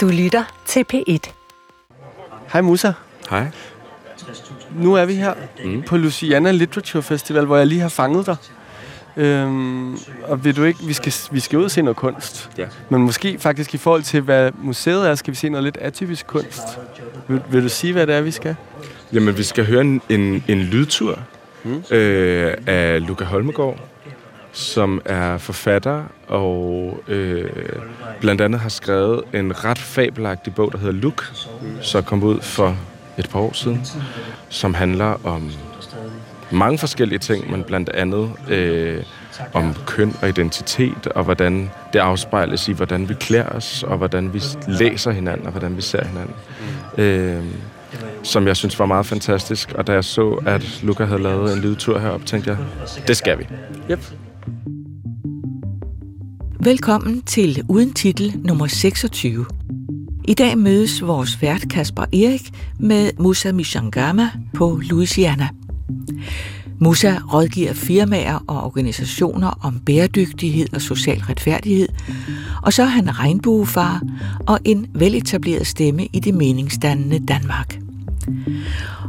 Du lytter til P1. Hej Musa. Hej. Nu er vi her mm. på Luciana Literature Festival, hvor jeg lige har fanget dig. Øhm, og vil du ikke, vi skal, vi skal ud og se noget kunst. Ja. Men måske faktisk i forhold til, hvad museet er, skal vi se noget lidt atypisk kunst. Vil, vil du sige, hvad det er, vi skal? Jamen, vi skal høre en, en, en lydtur mm. øh, af Luca Holmegård, som er forfatter og øh, blandt andet har skrevet en ret fabelagtig bog, der hedder Look, som kom ud for et par år siden, som handler om mange forskellige ting, men blandt andet øh, om køn og identitet, og hvordan det afspejles i, hvordan vi klæder os, og hvordan vi læser hinanden, og hvordan vi ser hinanden. Øh, som jeg synes var meget fantastisk. Og da jeg så, at Luca havde lavet en lydtur herop, tænkte jeg, det skal vi. Yep. Velkommen til Uden Titel nummer 26. I dag mødes vores vært Kasper Erik med Musa Mishangama på Louisiana. Musa rådgiver firmaer og organisationer om bæredygtighed og social retfærdighed, og så er han regnbuefar og en veletableret stemme i det meningsdannende Danmark.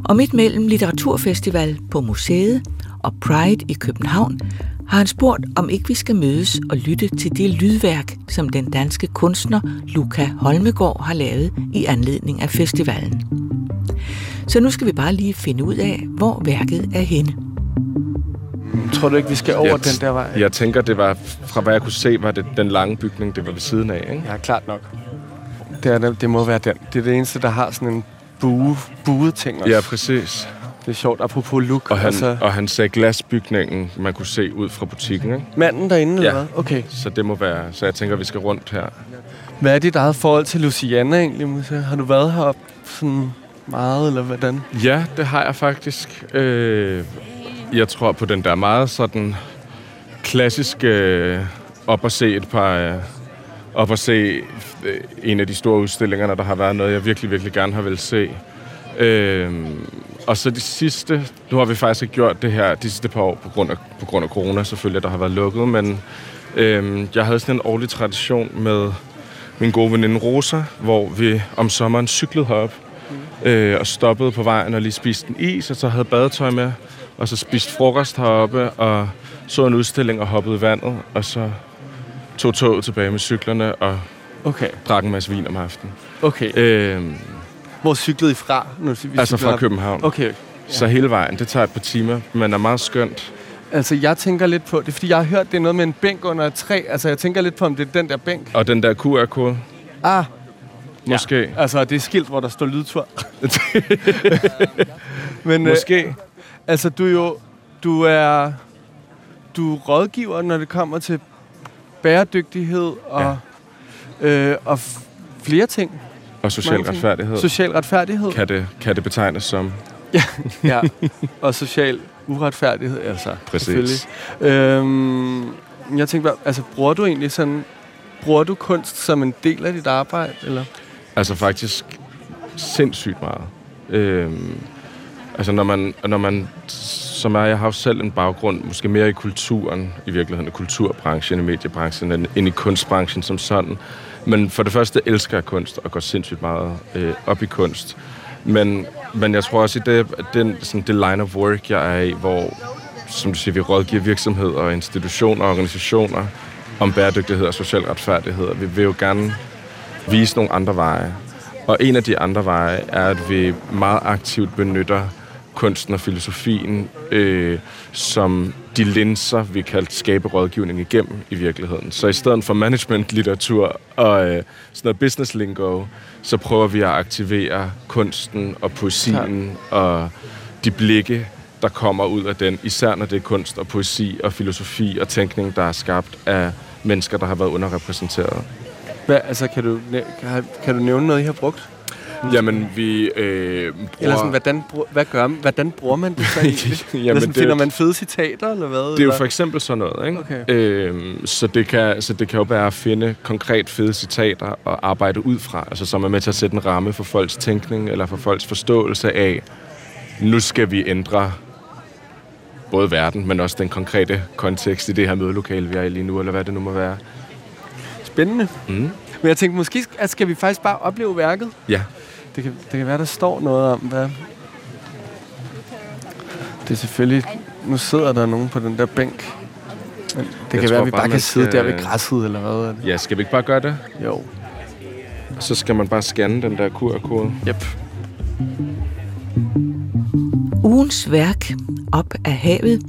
Og midt mellem Litteraturfestival på museet og Pride i København har han spurgt, om ikke vi skal mødes og lytte til det lydværk, som den danske kunstner Luca Holmegård har lavet i anledning af festivalen. Så nu skal vi bare lige finde ud af, hvor værket er henne. Tror du ikke, vi skal over jeg, den der vej? Jeg tænker, det var, fra hvad jeg kunne se, var det den lange bygning, det var ved siden af, ikke? Ja, klart nok. Det, er, det må være den. Det er det eneste, der har sådan en bue, buet ting også. Ja, præcis. Det er sjovt, apropos look. Og han, altså... og han sagde glasbygningen, man kunne se ud fra butikken, ikke? Manden derinde, ja. eller hvad? Okay. Så det må være... Så jeg tænker, vi skal rundt her. Hvad er dit eget forhold til Luciana egentlig? Har du været heroppe sådan meget, eller hvordan? Ja, det har jeg faktisk. Øh, jeg tror på den der meget sådan klassiske øh, op og se et par... Øh, op og se øh, en af de store udstillinger, der har været noget, jeg virkelig, virkelig gerne har vil se. Øh, og så de sidste, nu har vi faktisk ikke gjort det her de sidste par år på grund af, på grund af corona selvfølgelig, der har været lukket, men øh, jeg havde sådan en årlig tradition med min gode veninde Rosa, hvor vi om sommeren cyklede herop mm. øh, og stoppede på vejen og lige spiste en is, og så havde badetøj med, og så spiste frokost heroppe og så en udstilling og hoppede i vandet, og så tog toget tilbage med cyklerne og okay. drak en masse vin om aftenen. Okay. Øh, Hvor cyklede I fra? Nu, vi altså fra København. Okay. Ja. Så hele vejen, det tager et par timer, men er meget skønt. Altså, jeg tænker lidt på, det er fordi, jeg har hørt, det er noget med en bænk under et træ. Altså, jeg tænker lidt på, om det er den der bænk. Og den der QR-kode. Ah. Måske. Ja. Altså, det er skilt, hvor der står lydtur. men, Måske. Øh, altså, du er jo... Du er... Du er rådgiver, når det kommer til bæredygtighed og, ja. øh, og flere ting. Og social retfærdighed. Social retfærdighed. Kan det, kan det betegnes som. ja, ja. og social uretfærdighed, altså. Præcis. Øhm, jeg tænker, altså, bruger du egentlig sådan, bruger du kunst som en del af dit arbejde, eller? Altså faktisk sindssygt meget. Øhm, altså når man, når man som er, jeg har jo selv en baggrund, måske mere i kulturen, i virkeligheden i kulturbranchen, i mediebranchen, end i kunstbranchen som sådan. Men for det første elsker jeg kunst, og går sindssygt meget øh, op i kunst. Men, men jeg tror også, i det, den, sådan, det line of work, jeg er i, hvor som du siger, vi rådgiver virksomheder og institutioner og organisationer om bæredygtighed og social retfærdighed. Og vi vil jo gerne vise nogle andre veje. Og en af de andre veje er, at vi meget aktivt benytter kunsten og filosofien øh, som de linser, vi kalder skaberådgivning igennem i virkeligheden. Så i stedet for management-litteratur og øh, sådan noget business lingo, så prøver vi at aktivere kunsten og poesien ja. og de blikke, der kommer ud af den, især når det er kunst og poesi og filosofi og tænkning, der er skabt af mennesker, der har været underrepræsenteret. Hvad, altså, kan du, kan, kan du nævne noget, I har brugt? Jamen, vi øh, bruger... Eller sådan, hvordan, hvad gør man? Hvordan bruger man det så egentlig? Jamen, eller sådan, det, finder man fede citater, eller hvad? Det er jo for eksempel sådan noget, ikke? Okay. Øhm, så, det kan, så det kan jo være at finde konkret fede citater og arbejde ud fra, altså som er med til at sætte en ramme for folks tænkning, eller for folks forståelse af, nu skal vi ændre både verden, men også den konkrete kontekst i det her mødelokale, vi er i lige nu, eller hvad det nu må være. spændende. Mm. Men jeg tænkte, måske skal vi faktisk bare opleve værket? Ja. Det kan, det kan være, der står noget om, hvad... Det er selvfølgelig... Nu sidder der nogen på den der bænk. Men det Jeg kan være, vi bare, bare kan sidde skal- der ved græsset, eller hvad er det? Ja, skal vi ikke bare gøre det? Jo. Så skal man bare scanne den der QR-kode. Yep. Ugens værk, Op af havet,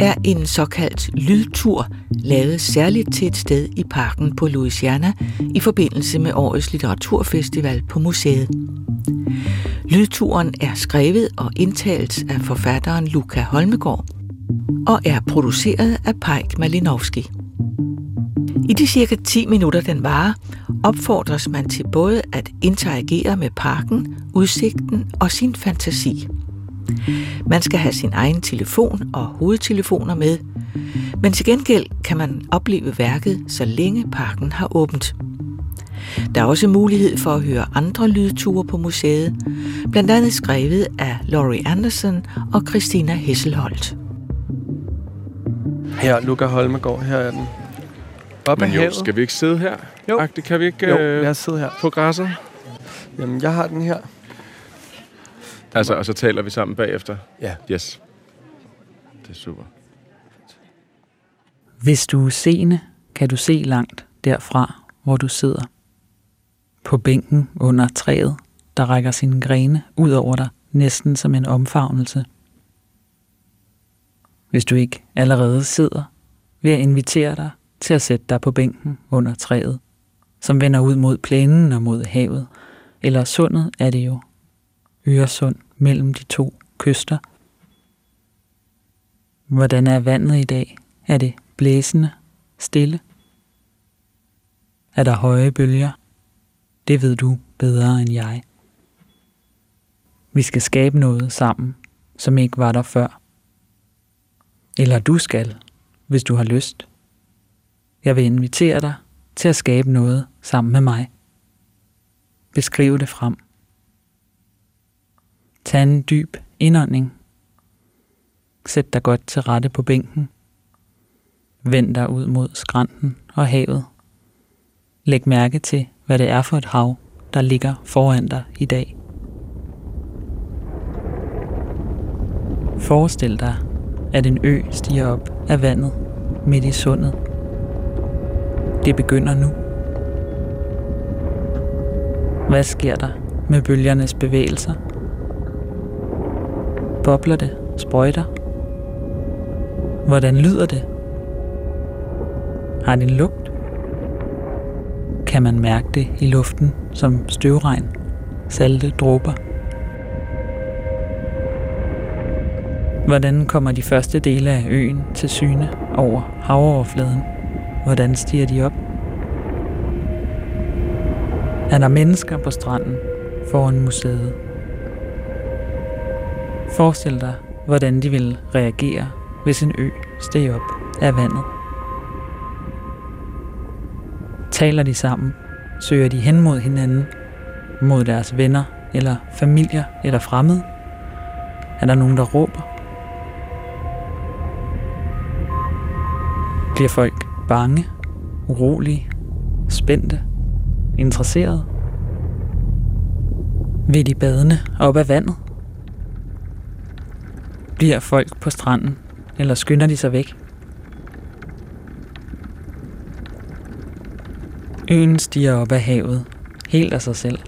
er en såkaldt lydtur, lavet særligt til et sted i parken på Louisiana i forbindelse med årets litteraturfestival på museet. Lydturen er skrevet og indtalt af forfatteren Luca Holmegård og er produceret af Pajk Malinowski. I de cirka 10 minutter, den varer, opfordres man til både at interagere med parken, udsigten og sin fantasi. Man skal have sin egen telefon og hovedtelefoner med, men til gengæld kan man opleve værket, så længe parken har åbent. Der er også mulighed for at høre andre lydture på museet, blandt andet skrevet af Laurie Anderson og Christina Hesselholt. Her, Luca Holmegård, her er den. Op Men jo, havet. skal vi ikke sidde her? Jo. Agtigt, kan vi ikke Jo, øh, lad os sidde her. på græsset? Jamen, jeg har den her. Altså, og så taler vi sammen bagefter? Ja. Yes. Det er super. Hvis du er seende, kan du se langt derfra, hvor du sidder. På bænken under træet, der rækker sine grene ud over dig, næsten som en omfavnelse. Hvis du ikke allerede sidder, vil jeg invitere dig til at sætte dig på bænken under træet, som vender ud mod plænen og mod havet, eller sundet er det jo. Øresund mellem de to kyster. Hvordan er vandet i dag? Er det blæsende, stille? Er der høje bølger? Det ved du bedre end jeg. Vi skal skabe noget sammen, som ikke var der før. Eller du skal, hvis du har lyst. Jeg vil invitere dig til at skabe noget sammen med mig. Beskriv det frem. Tag en dyb indånding. Sæt dig godt til rette på bænken. Vend dig ud mod skrænten og havet. Læg mærke til, hvad det er for et hav, der ligger foran dig i dag. Forestil dig, at en ø stiger op af vandet midt i sundet. Det begynder nu. Hvad sker der med bølgernes bevægelser? Bobler det? Sprøjter? Hvordan lyder det? Har det en lugt? Kan man mærke det i luften som støvregn, salte dråber? Hvordan kommer de første dele af øen til syne over havoverfladen? Hvordan stiger de op? Er der mennesker på stranden foran museet? Forestil dig, hvordan de ville reagere, hvis en ø steg op af vandet. Taler de sammen? Søger de hen mod hinanden? Mod deres venner eller familier eller fremmede? Er der nogen, der råber? Bliver folk bange, urolige, spændte, interesserede? Vil de badende op af vandet? Bliver folk på stranden, eller skynder de sig væk? Øen stiger op af havet, helt af sig selv.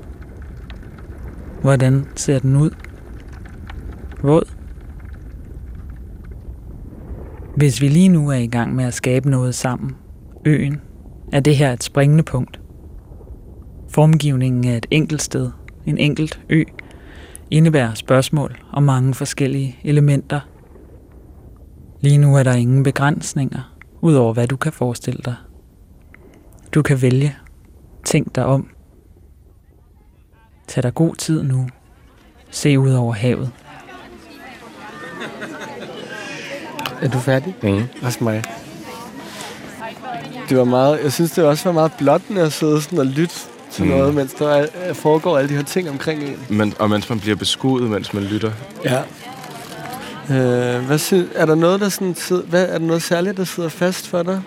Hvordan ser den ud? Våd? Hvis vi lige nu er i gang med at skabe noget sammen, øen, er det her et springende punkt. Formgivningen af et enkelt sted, en enkelt ø, indebærer spørgsmål om mange forskellige elementer. Lige nu er der ingen begrænsninger, udover hvad du kan forestille dig. Du kan vælge. Tænk dig om. Tag dig god tid nu. Se ud over havet. Er du færdig? Mm. Også mig. Det var meget, jeg synes, det også var meget blottende at sidde sådan og lytte til Mm. noget, mens der er- foregår alle de her ting omkring en. Men, og mens man bliver beskuet, mens man lytter. Ja. Øh, hvad sy- er der noget, der sådan hvad, er der noget særligt, der sidder fast for dig?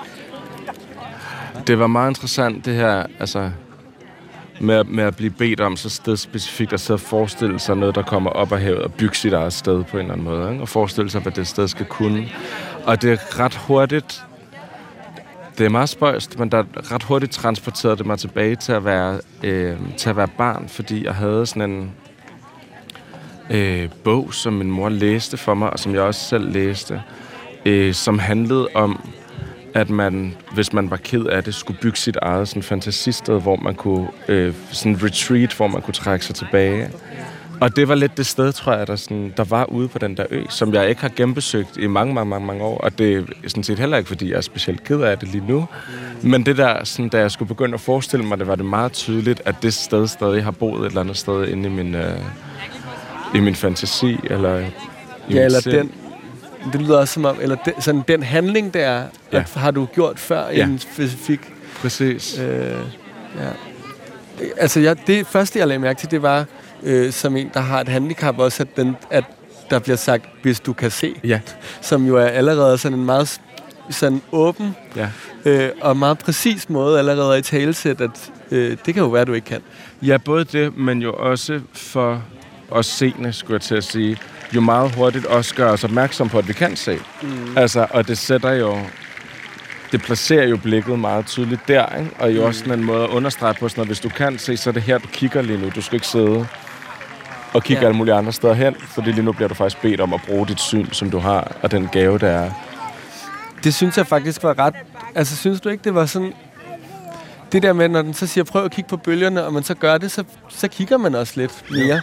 Det var meget interessant, det her, altså, med, med at blive bedt om så sted specifikt at sidde og forestille sig noget, der kommer op af havet og bygge sit eget sted på en eller anden måde. Ikke? Og forestille sig, hvad det sted skal kunne. Og det er ret hurtigt, det er meget spøjst, men der ret hurtigt transporterede det mig tilbage til at være, øh, til at være barn, fordi jeg havde sådan en øh, bog, som min mor læste for mig, og som jeg også selv læste, øh, som handlede om, at man, hvis man var ked af det, skulle bygge sit eget sådan fantasisted, hvor man kunne, øh, sådan en retreat, hvor man kunne trække sig tilbage. Og det var lidt det sted, tror jeg, der, sådan, der var ude på den der ø, som jeg ikke har genbesøgt i mange, mange, mange, mange år. Og det er sådan set heller ikke, fordi jeg er specielt ked af det lige nu. Men det der, sådan, da jeg skulle begynde at forestille mig det, var det meget tydeligt, at det sted stadig har boet et eller andet sted inde i min, øh, i min fantasi. Eller i Ja, eller den, det lyder også som om, eller den, sådan den handling der, Ja. ja. har du gjort før Ja. en specifik... Præcis. Øh, ja. Altså, jeg, det første, jeg lagde mærke til, det var, øh, som en, der har et handicap også, at, den, at der bliver sagt, hvis du kan se, Ja, som jo er allerede sådan en meget sådan åben ja. øh, og meget præcis måde allerede i talesæt, at øh, det kan jo være, du ikke kan. Ja, både det, men jo også for os seende, skulle jeg til at sige, jo meget hurtigt også gør os opmærksom på, at vi kan se. Mm. Altså, og det sætter jo... Det placerer jo blikket meget tydeligt der, ikke? Og jo mm. også sådan en måde at understrege på, sådan at hvis du kan se, så er det her, du kigger lige nu. Du skal ikke sidde og kigge Ja. ja. alle mulige andre steder hen, fordi lige nu bliver du faktisk bedt om at bruge dit syn, som du har, og den gave, der er. Det synes jeg faktisk var ret... Altså, synes du ikke, det var sådan... Det der med, når den så siger, prøv at kigge på bølgerne, og man så gør det, så, så kigger man også lidt mere.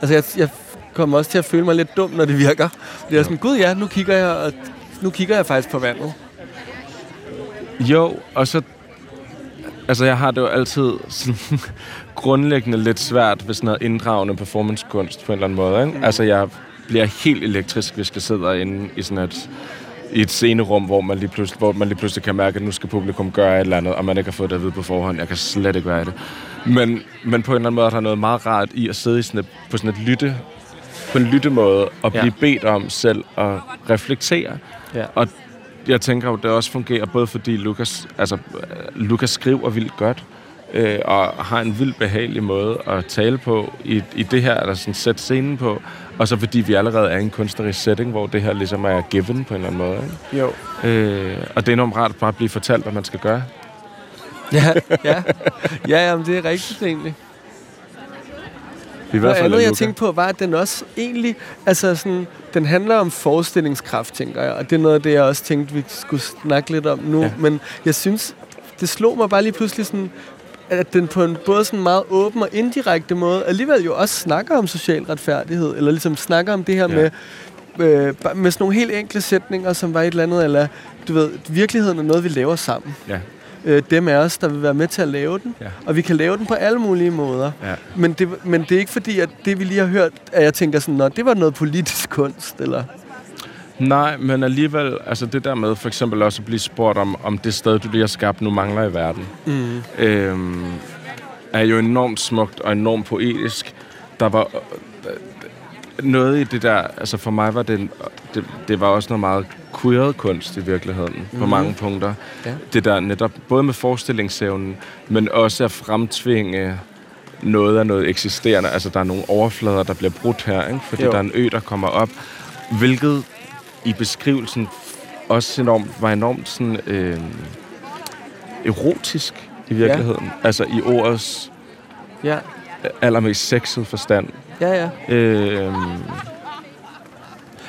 Altså, jeg, jeg kommer også til at føle mig lidt dum, når det virker. Det er sådan, gud ja, nu kigger jeg, og nu kigger jeg faktisk på vandet. Jo, og så... Altså, jeg har det jo altid sådan, grundlæggende lidt svært ved sådan noget inddragende performancekunst på en eller anden måde. Ikke? Mm. Altså, jeg bliver helt elektrisk, hvis jeg sidder inde i sådan et, i et scenerum, hvor man, lige pludselig, hvor man lige pludselig kan mærke, at nu skal publikum gøre et eller andet, og man ikke har fået det at vide på forhånd. Jeg kan slet ikke være det. Men, men på en eller anden måde er der noget meget rart i at sidde i sådan et, på sådan et lytte, på en lyttemåde, og Ja. blive bedt om selv at reflektere. Ja. Og jeg tænker jo, det også fungerer både fordi Lukas, altså, Lukas skriver vildt godt, øh, og har en vildt behagelig måde at tale på i, i det her, eller sådan sætte scenen på, og så fordi vi allerede er i en kunstnerisk setting, hvor det her ligesom er given på en eller anden måde. Ikke? Jo. Øh, og det er enormt rart bare at blive fortalt, hvad man skal gøre. Ja, ja. Ja, jamen, det er rigtigt egentlig. I Noget andet, er jeg tænkte på, var, at den også egentlig... Altså sådan, den handler om forestillingskraft, tænker jeg. Og det er noget af det, jeg også tænkte, vi skulle snakke lidt om nu. Ja. Men jeg synes, det slog mig bare lige pludselig sådan, at den på en både sådan meget åben og indirekte måde alligevel jo også snakker om social retfærdighed, eller ligesom snakker om det her Ja. med, øh, med sådan nogle helt enkle sætninger, som var et eller andet, eller du ved, virkeligheden er noget, vi laver sammen. Ja. Øh, dem af os, der vil være med til at lave den. Ja. Og vi kan lave den på alle mulige måder. Ja. Men det, men det er ikke fordi, at det vi lige har hørt, at jeg tænker sådan, Nå, det var noget politisk kunst, eller... Nej, men alligevel, altså det der med for eksempel også at blive spurgt om, om det sted, du lige har skabt, nu mangler i verden, Mm. øhm, er jo enormt smukt og enormt poetisk. Der var noget i det der, altså for mig var det, det, det var også noget meget queeret kunst i virkeligheden, mm. på Mhm. mange punkter. Ja. Det der netop, både med forestillingsevnen, men også at fremtvinge noget af noget eksisterende. Altså der er nogle overflader, der bliver brudt her, ikke? fordi Jo. der er en ø, der kommer op, hvilket i beskrivelsen også enormt, var enormt sådan, øh, erotisk i virkeligheden. Ja. Altså i ordets Ja, allermest sexede forstand. Ja, ja. Øh,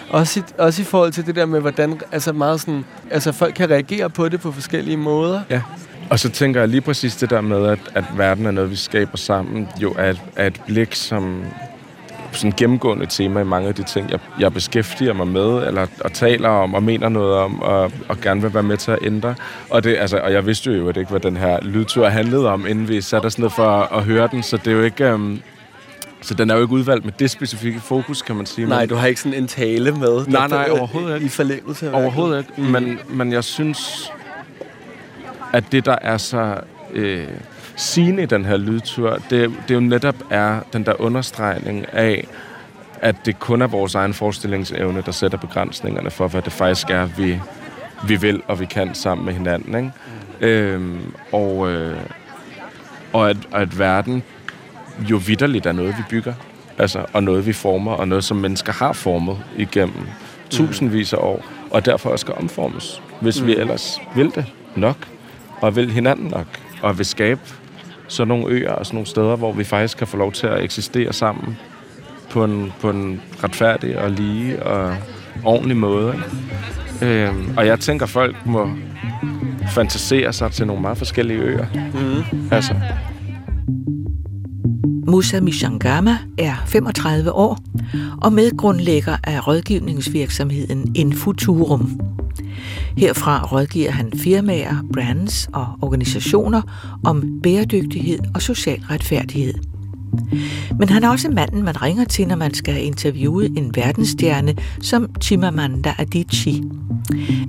Også i, også i forhold til det der med, hvordan altså meget sådan, altså folk kan reagere på det på forskellige måder. ja. Og så tænker jeg lige præcis det der med, at, at verden er noget, vi skaber sammen, jo er et, er et blik, som sådan gennemgående tema i mange af de ting, jeg, jeg beskæftiger mig med, eller og taler om, og mener noget om, og, og gerne vil være med til at ændre. Og, det, altså, og jeg vidste jo ikke, hvad den her lydtur handlede om, inden vi satte os ned for at, at høre den, så det er jo ikke... Øhm, så den er jo ikke udvalgt med det specifikke fokus, kan man sige. Nej, men, du har ikke sådan en tale med. Nej, nej, overhovedet ikke. I forlængelse af Overhovedet ikke. Mm. Men, men jeg synes, at det, der er så øh, sigende i den her lydtur, det, det jo netop er den der understregning af, at det kun er vores egen forestillingsevne, der sætter begrænsningerne for, hvad det faktisk er, vi, vi vil og vi kan sammen med hinanden. Øhm, og, øh, og, at, at verden jo vidderligt er noget, vi bygger. Altså, og noget, vi former, og noget, som mennesker har formet igennem tusindvis af år, og derfor også skal omformes, hvis mm. vi ellers vil det nok, og vil hinanden nok, og vil skabe sådan nogle øer og sådan nogle steder, hvor vi faktisk kan få lov til at eksistere sammen på en, på en retfærdig og lige og ordentlig måde. Øhm, og jeg tænker, folk må fantasere sig til nogle meget forskellige øer. Mm. Altså. Musa Mishangama er 35 år og medgrundlægger af rådgivningsvirksomheden Infuturum. Herfra rådgiver han firmaer, brands og organisationer om bæredygtighed og social retfærdighed. Men han er også manden, man ringer til, når man skal interviewe en verdensstjerne som Chimamanda Adichie.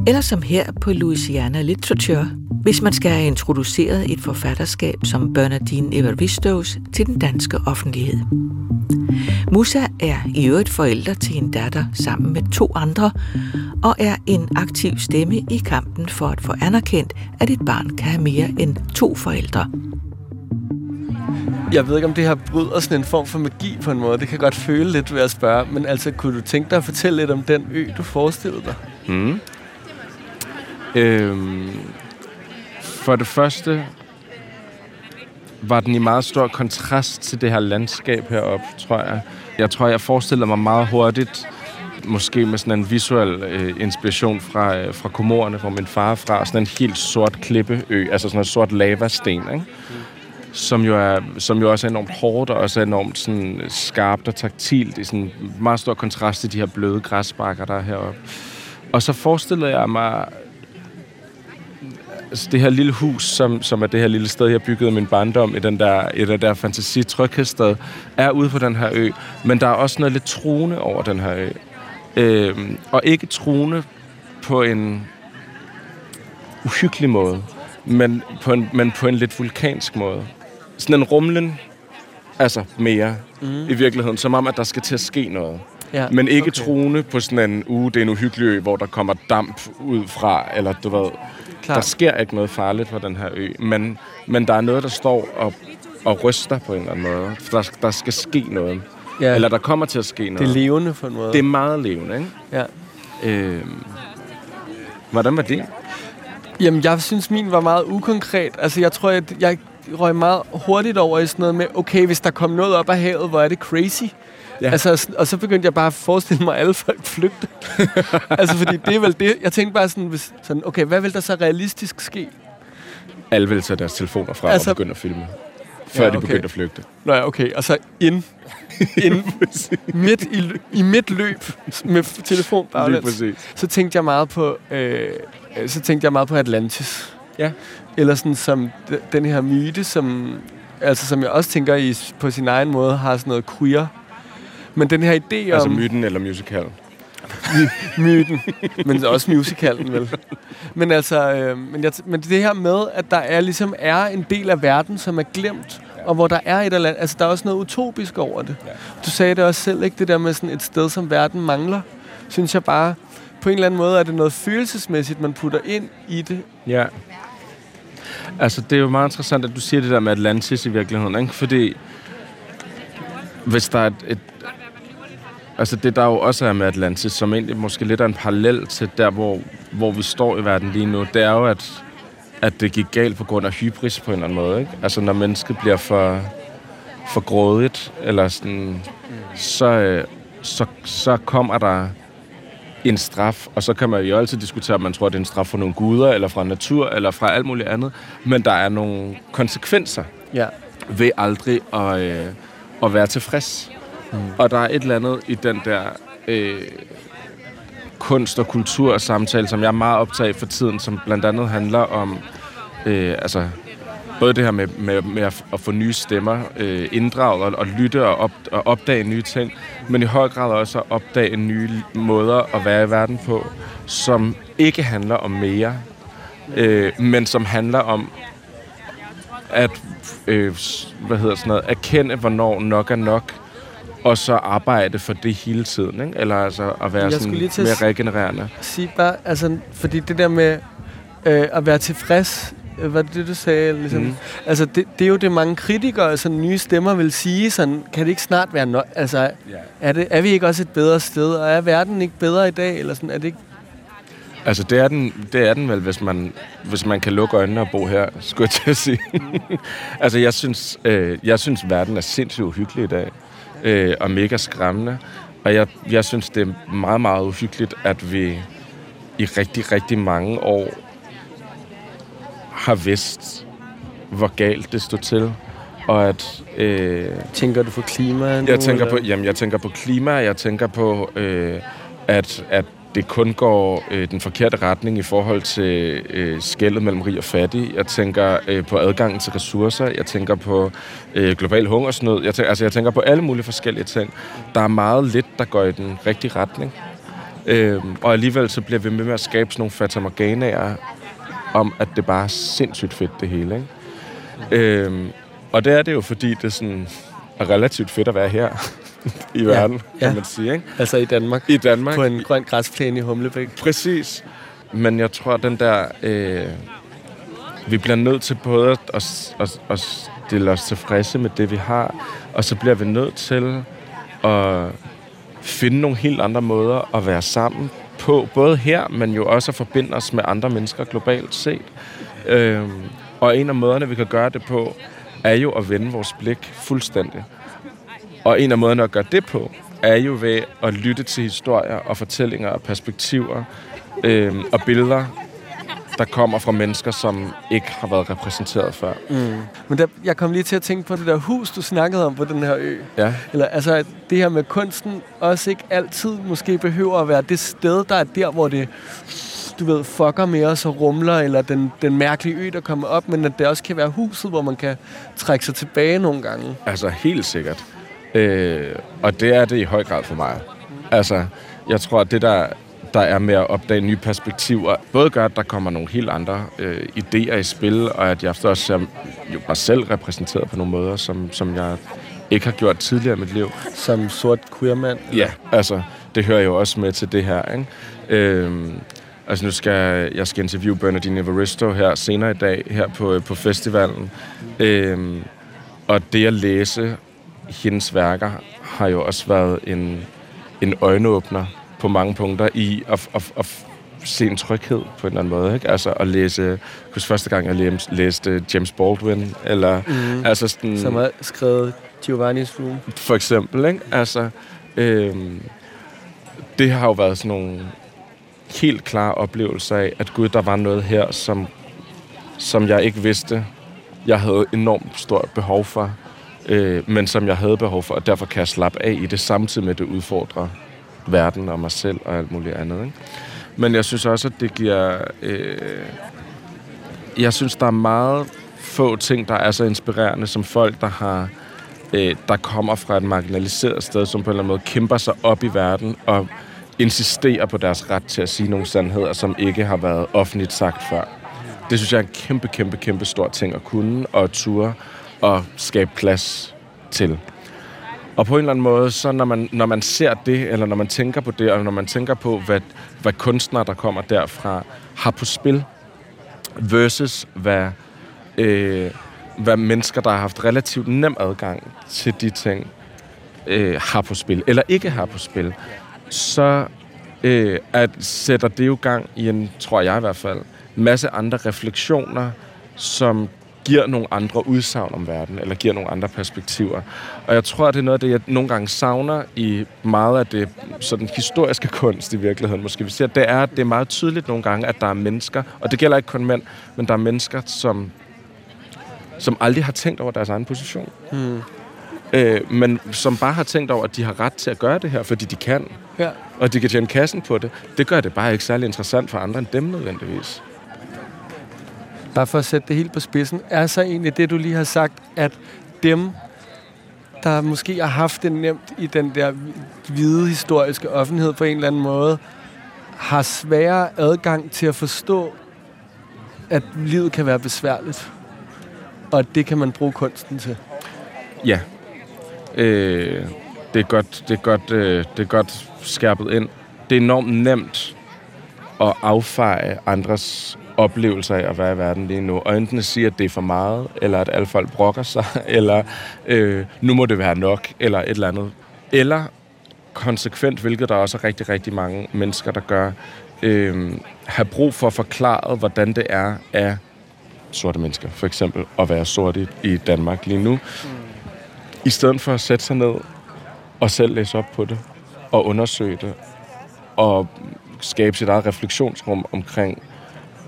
Eller som her på Louisiana Literature, hvis man skal have introduceret et forfatterskab som Bernardine Evaristos til den danske offentlighed. Musa er i øvrigt forælder til en datter sammen med to andre, og er en aktiv stemme i kampen for at få anerkendt, at et barn kan have mere end to forældre. Jeg ved ikke, om det her bryder sådan en form for magi på en måde. Det kan godt føle lidt ved at spørge. Men altså, kunne du tænke dig at fortælle lidt om den ø, du forestillede dig? Mm. Øhm, for det første var den i meget stor kontrast til det her landskab heroppe, tror jeg. Jeg tror, jeg forestiller mig meget hurtigt, måske med sådan en visuel øh, inspiration fra, øh, fra Komorerne, hvor min far er fra, sådan en helt sort klippeø, altså sådan en sort lavasten, ikke? Som jo, er, som jo også er enormt hårdt og også er enormt sådan, skarpt og taktilt i sådan meget stor kontrast til de her bløde græsbakker, der er heroppe. Og så forestillede jeg mig altså det her lille hus, som, som er det her lille sted, jeg byggede min barndom i den der, i den der fantasi tryghedssted, er ude på den her ø. Men der er også noget lidt truende over den her ø. Øhm, og ikke truende på en uhyggelig måde, men på en, men på en lidt vulkansk måde sådan en rumlen, altså mere, mm. i virkeligheden. Som om, at der skal til at ske noget. Ja, men ikke okay. truende på sådan en uge, uh, det er en uhyggelig ø, hvor der kommer damp ud fra, eller du ved, Klar. der sker ikke noget farligt på den her ø, men, men der er noget, der står og, og ryster på en eller anden måde. For der, der skal ske noget. Ja. Eller der kommer til at ske noget. Det er levende på en måde. Det er meget levende, ikke? Ja. Øhm, hvordan var det? Jamen, jeg synes, min var meget ukonkret. Altså, jeg tror, at jeg røg meget hurtigt over i sådan noget med, okay, hvis der kom noget op af havet, hvor er det crazy. Ja. Altså, og så begyndte jeg bare at forestille mig, at alle folk flygte. altså, fordi det er vel det. Jeg tænkte bare sådan, hvis, sådan, okay, hvad vil der så realistisk ske? Alle vil tage deres telefoner frem altså, og begynde at filme. Før ja, okay. de begyndte at flygte. Nå ja, okay. Og så ind, ind midt i, i midt løb med telefon baglæns. Så tænkte jeg meget på, øh, så tænkte jeg meget på Atlantis. Ja. Eller sådan som den her myte, som, altså, som jeg også tænker i, på sin egen måde har sådan noget queer. Men den her idé altså om... Altså myten eller musicalen? myten, men også musicalen vel. Men altså, øh, men, jeg, men det her med, at der er ligesom er en del af verden, som er glemt, og hvor der er et eller andet, altså der er også noget utopisk over det. Ja. Du sagde det også selv, ikke? Det der med sådan et sted, som verden mangler, synes jeg bare, på en eller anden måde er det noget følelsesmæssigt, man putter ind i det. Ja. Altså, det er jo meget interessant, at du siger det der med Atlantis i virkeligheden, ikke? Fordi hvis der er et, et Altså det, der jo også er med Atlantis, som egentlig måske lidt er en parallel til der, hvor, hvor vi står i verden lige nu, det er jo, at, at det gik galt på grund af hybris på en eller anden måde. Ikke? Altså når mennesket bliver for, for grådigt, eller sådan, så, øh, så, så kommer der en straf, og så kan man jo altid diskutere, om man tror, at det er en straf fra nogle guder, eller fra natur, eller fra alt muligt andet. Men der er nogle konsekvenser ja. ved aldrig at, øh, at være tilfreds. Mm. Og der er et eller andet i den der øh, kunst- og kultur samtale, som jeg er meget optaget for tiden, som blandt andet handler om øh, altså både det her med, med, med at, få nye stemmer øh, inddraget og, og lytte og, op, og opdage nye ting, men i høj grad også at opdage nye måder at være i verden på, som ikke handler om mere, øh, men som handler om at øh, hvad hedder sådan noget, erkende, hvornår nok er nok, og så arbejde for det hele tiden, ikke? Eller altså at være sådan mere regenererende. Sige bare, altså, fordi det der med øh, at være tilfreds Var det det, du sagde? Ligesom? Mm. Altså, det, det er jo det, mange kritikere, altså nye stemmer vil sige, sådan, kan det ikke snart være nok? Altså, Ja. er, det, er vi ikke også et bedre sted, og er verden ikke bedre i dag? Eller sådan, er det ikke Altså, det er den, det er den vel, hvis man, hvis man kan lukke øjnene og bo her, skulle jeg til at sige. altså, jeg synes, øh, jeg synes, verden er sindssygt uhyggelig i dag, øh, og mega skræmmende. Og jeg, jeg synes, det er meget, meget uhyggeligt, at vi i rigtig, rigtig mange år har vidst, hvor galt det stod til. Og at... Øh, Tænker du på klima? nu, jeg tænker eller? på, jamen, jeg tænker på klima, jeg tænker på, øh, at, at det kun går øh, den forkerte retning i forhold til øh, skældet mellem rig og fattig. Jeg tænker øh, på adgangen til ressourcer. Jeg tænker på øh, global hungersnød. Jeg tænker, altså, jeg tænker på alle mulige forskellige ting. Der er meget lidt, der går i den rigtige retning. Øh, og alligevel så bliver vi med med at skabe sådan nogle fatamorganaer om, at det bare er sindssygt fedt, det hele. Ikke? Øh, og det er det jo, fordi det sådan er relativt fedt at være her i verden, kan ja. man sige. Ikke? Altså i Danmark? I Danmark. På en grøn græsplæne i Humlebæk? Præcis. Men jeg tror, den der... Øh, vi bliver nødt til både at, at, at, at stille os tilfredse med det, vi har, og så bliver vi nødt til at finde nogle helt andre måder at være sammen på, både her, men jo også at forbinde os med andre mennesker globalt set. Øh, og en af måderne, vi kan gøre det på, er jo at vende vores blik fuldstændig. Og en af måderne at gøre det på, er jo ved at lytte til historier og fortællinger og perspektiver øh, og billeder, der kommer fra mennesker, som ikke har været repræsenteret før. Mm. Men der, jeg kom lige til at tænke på det der hus, du snakkede om på den her ø. Ja, Eller altså, at det her med kunsten også ikke altid måske behøver at være det sted, der er der, hvor det du ved, fucker med os og rumler, eller den, den mærkelige ø, der kommer op, men at det også kan være huset, hvor man kan trække sig tilbage nogle gange. altså helt sikkert. Øh, og det er det i høj grad for mig. Altså, jeg tror, at det der, der er med at opdage nye perspektiver, både gør, at der kommer nogle helt andre øh, idéer i spil, og at jeg også ser jo mig selv repræsenteret på nogle måder, som, som jeg ikke har gjort tidligere i mit liv. Som sort queermand. Ja, altså, det hører jo også med til det her, ikke? Øhm, altså, nu skal jeg skal interviewe Bernardine Evaristo her senere i dag, her på, på festivalen. Øhm, og det at læse hendes værker har jo også været en, en øjenåbner på mange punkter i at, at, at se en tryghed på en eller anden måde. Ikke? Altså at læse, husker første gang, jeg læste, James Baldwin, eller Mm. altså sådan, Som har skrevet Giovanni's Room. for eksempel, ikke? Altså, øhm, det har jo været sådan nogle helt klare oplevelser af, at gud, der var noget her, som, som jeg ikke vidste, jeg havde enormt stort behov for, øh, men som jeg havde behov for, og derfor kan jeg slappe af i det, samtidig med, at det udfordrer verden og mig selv og alt muligt andet. Ikke? Men jeg synes også, at det giver... Øh, jeg synes, der er meget få ting, der er så inspirerende, som folk, der har øh, der kommer fra et marginaliseret sted, som på en eller anden måde kæmper sig op i verden og insisterer på deres ret til at sige nogle sandheder, som ikke har været offentligt sagt før. Det synes jeg er en kæmpe, kæmpe, kæmpe stor ting at kunne og ture og skabe plads til. Og på en eller anden måde, så når man, når man ser det, eller når man tænker på det, og når man tænker på, hvad, hvad kunstnere, der kommer derfra, har på spil, versus hvad, øh, hvad mennesker, der har haft relativt nem adgang til de ting, øh, har på spil, eller ikke har på spil, så øh, at sætter det jo gang i en, tror jeg i hvert fald, masse andre refleksioner, som giver nogle andre udsagn om verden, eller giver nogle andre perspektiver. Og jeg tror, at det er noget af det, jeg nogle gange savner i meget af det sådan historiske kunst i virkeligheden. Måske vi siger, det er, det er meget tydeligt nogle gange, at der er mennesker, og det gælder ikke kun mænd, men der er mennesker, som, som aldrig har tænkt over deres egen position. Mm. Øh, men som bare har tænkt over, at de har ret til at gøre det her, fordi de kan, Ja. og de kan tjene kassen på det. Det gør det bare ikke særlig interessant for andre end dem nødvendigvis. Bare for at sætte det helt på spidsen, er så egentlig det, du lige har sagt, at dem, der måske har haft det nemt i den der hvide historiske offentlighed på en eller anden måde, har sværere adgang til at forstå, at livet kan være besværligt. Og at det kan man bruge kunsten til. Ja. Øh, det er godt, det er godt, øh, det er godt skærpet ind. Det er enormt nemt at affeje andres oplevelse af at være i verden lige nu. Og enten at sige, at det er for meget, eller at alle folk brokker sig, eller øh, nu må det være nok, eller et eller andet. Eller konsekvent, hvilket der også er rigtig, rigtig mange mennesker, der gør, øh, have brug for at forklare, hvordan det er af sorte mennesker, for eksempel, at være sort i, i Danmark lige nu. Mm. I stedet for at sætte sig ned og selv læse op på det, og undersøge det, og skabe sit eget refleksionsrum omkring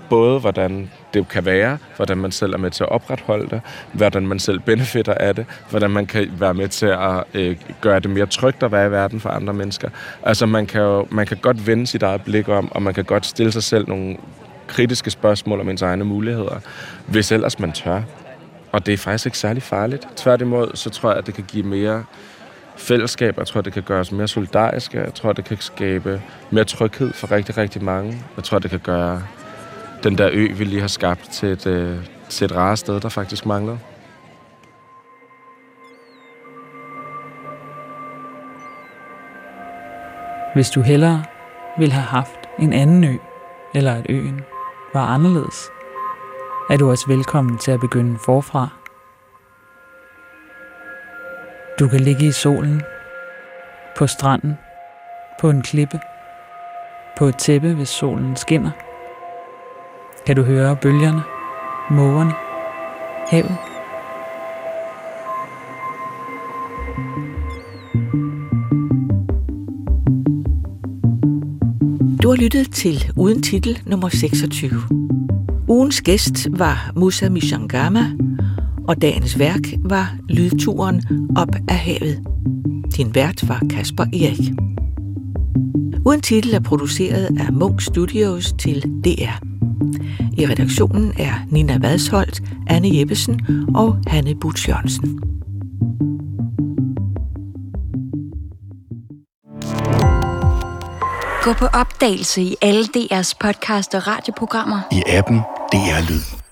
både, hvordan det kan være, hvordan man selv er med til at opretholde det, hvordan man selv benefitter af det, hvordan man kan være med til at øh, gøre det mere trygt at være i verden for andre mennesker. Altså man kan jo man kan godt vende sit eget blik om, og man kan godt stille sig selv nogle kritiske spørgsmål om ens egne muligheder, hvis ellers man tør. Og det er faktisk ikke særlig farligt. Tværtimod, så tror jeg, at det kan give mere fællesskab. Jeg tror, det kan gøre os mere solidariske. Jeg tror, det kan skabe mere tryghed for rigtig, rigtig mange. Jeg tror, det kan gøre den der ø, vi lige har skabt, til et, øh, til et rare sted, der faktisk mangler. Hvis du hellere ville have haft en anden ø, eller at øen var anderledes, er du også velkommen til at begynde forfra. Du kan ligge i solen, på stranden, på en klippe, på et tæppe, hvis solen skinner. Kan du høre bølgerne, mågerne, havet? Du har lyttet til Uden Titel nummer 26. Ugens gæst var Musa Mishangama, og dagens værk var Lydturen op af havet. Din vært var Kasper Erik. Uden titel er produceret af Munk Studios til DR. I redaktionen er Nina Vadsholt, Anne Jeppesen og Hanne Butch Jørgensen. Gå på opdagelse i alle DR's podcast og radioprogrammer. I appen DR Lyd.